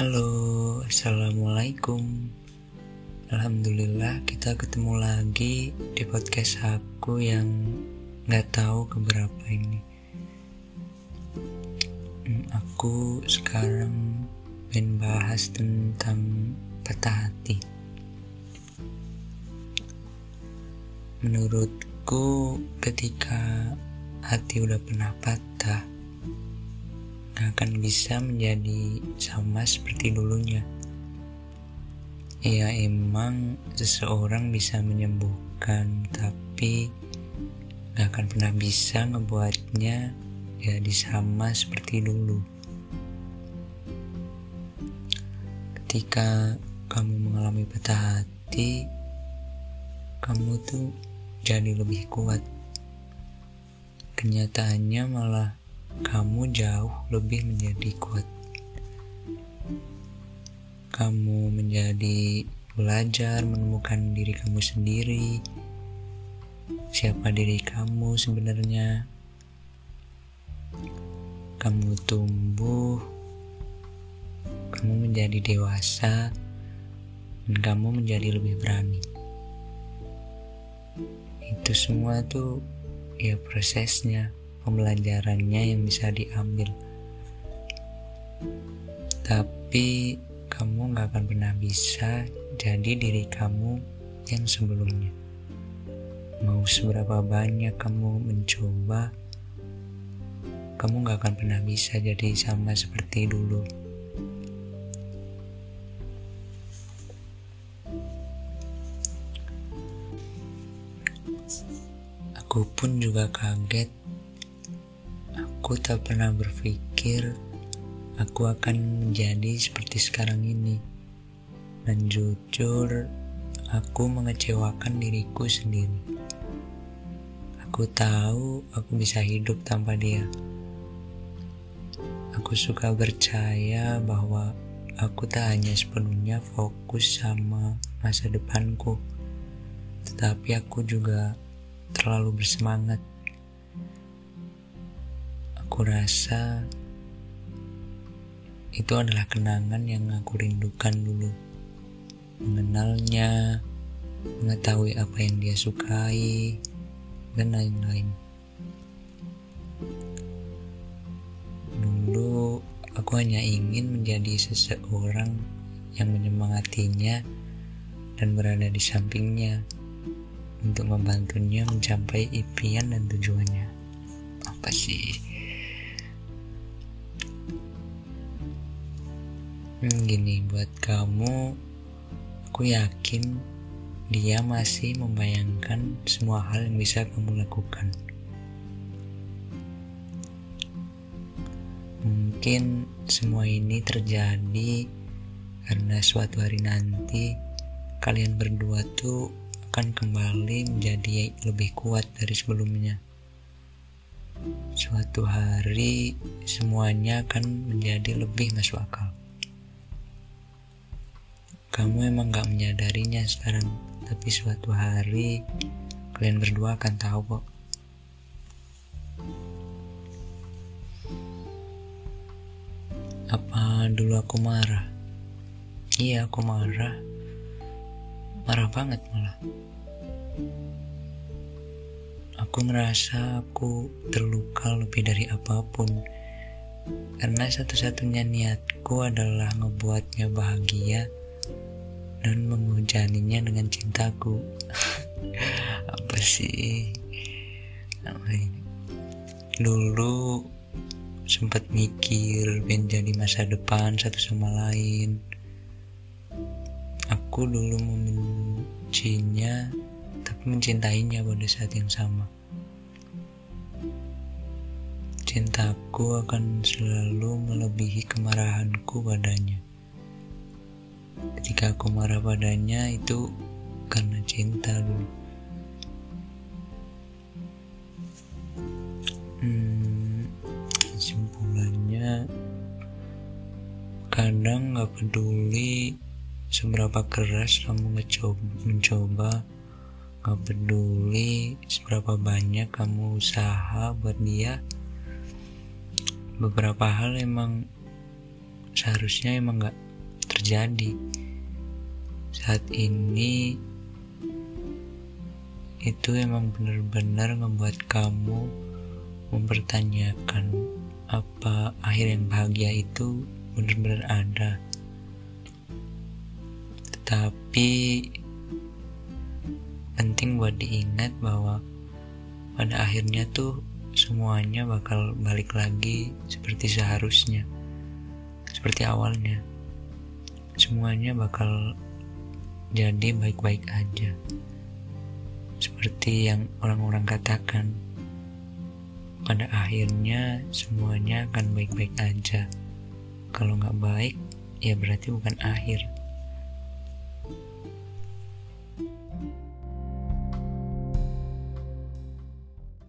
Halo, Assalamualaikum. Alhamdulillah kita ketemu lagi di podcast aku yang gak tahu keberapa ini. Hmm, Aku sekarang pengen bahas tentang patah hati. Menurutku ketika hati udah pernah patah gak akan bisa menjadi sama seperti dulunya. Ya emang seseorang bisa menyembuhkan, tapi gak akan pernah bisa ngebuatnya jadi sama seperti dulu. Ketika kamu mengalami patah hati, kamu tuh jadi lebih kuat. Kenyataannya malah kamu jauh lebih menjadi kuat. Kamu menjadi belajar menemukan diri kamu sendiri. Siapa diri kamu sebenarnya? Kamu tumbuh, kamu menjadi dewasa, dan kamu menjadi lebih berani. Itu semua tuh ya prosesnya pembelajarannya yang bisa diambil. Tapi kamu gak akan pernah bisa jadi diri kamu yang sebelumnya. Mau seberapa banyak kamu mencoba kamu gak akan pernah bisa jadi sama seperti dulu. Aku pun juga kaget Aku tak pernah berpikir aku akan menjadi seperti sekarang ini. Dan jujur, aku mengecewakan diriku sendiri. Aku tahu aku bisa hidup tanpa dia. Aku suka percaya bahwa aku tak hanya sepenuhnya fokus sama masa depanku, tetapi aku juga terlalu bersemangat Aku rasa itu adalah kenangan yang aku rindukan dulu. Mengenalnya, mengetahui apa yang dia sukai, dan lain-lain. Dulu aku hanya ingin menjadi seseorang yang menyemangatinya dan berada di sampingnya untuk membantunya mencapai impian dan tujuannya. Apa sih? Hmm, gini buat kamu, aku yakin dia masih membayangkan semua hal yang bisa kamu lakukan. Mungkin semua ini terjadi karena suatu hari nanti kalian berdua tuh akan kembali menjadi lebih kuat dari sebelumnya. Suatu hari semuanya akan menjadi lebih masuk akal kamu emang gak menyadarinya sekarang tapi suatu hari kalian berdua akan tahu kok. Apa dulu aku marah? Iya aku marah. Marah banget malah. Aku ngerasa aku terluka lebih dari apa pun. Karena satu-satunya niatku adalah ngebuatnya bahagia dan menghujaninya dengan cintaku. Apa sih? Dulu sempat mikir jadi masa depan satu sama lain. Aku dulu membencinya tapi mencintainya pada saat yang sama. Cintaku akan selalu melebihi kemarahanku padanya ketika aku marah padanya itu karena cinta dulu. Hmm, simpulannya kadang gak peduli seberapa keras kamu mencoba, mencoba peduli seberapa banyak kamu usaha buat dia. Beberapa hal emang seharusnya emang gak terjadi. Saat ini itu emang benar-benar membuat kamu mempertanyakan apa akhir yang bahagia itu benar-benar ada. Tetapi penting buat diingat bahwa pada akhirnya tuh semuanya bakal balik lagi seperti seharusnya seperti awalnya semuanya bakal jadi baik-baik aja. Seperti yang orang-orang katakan pada akhirnya semuanya akan baik-baik aja. Kalau nggak baik ya berarti bukan akhir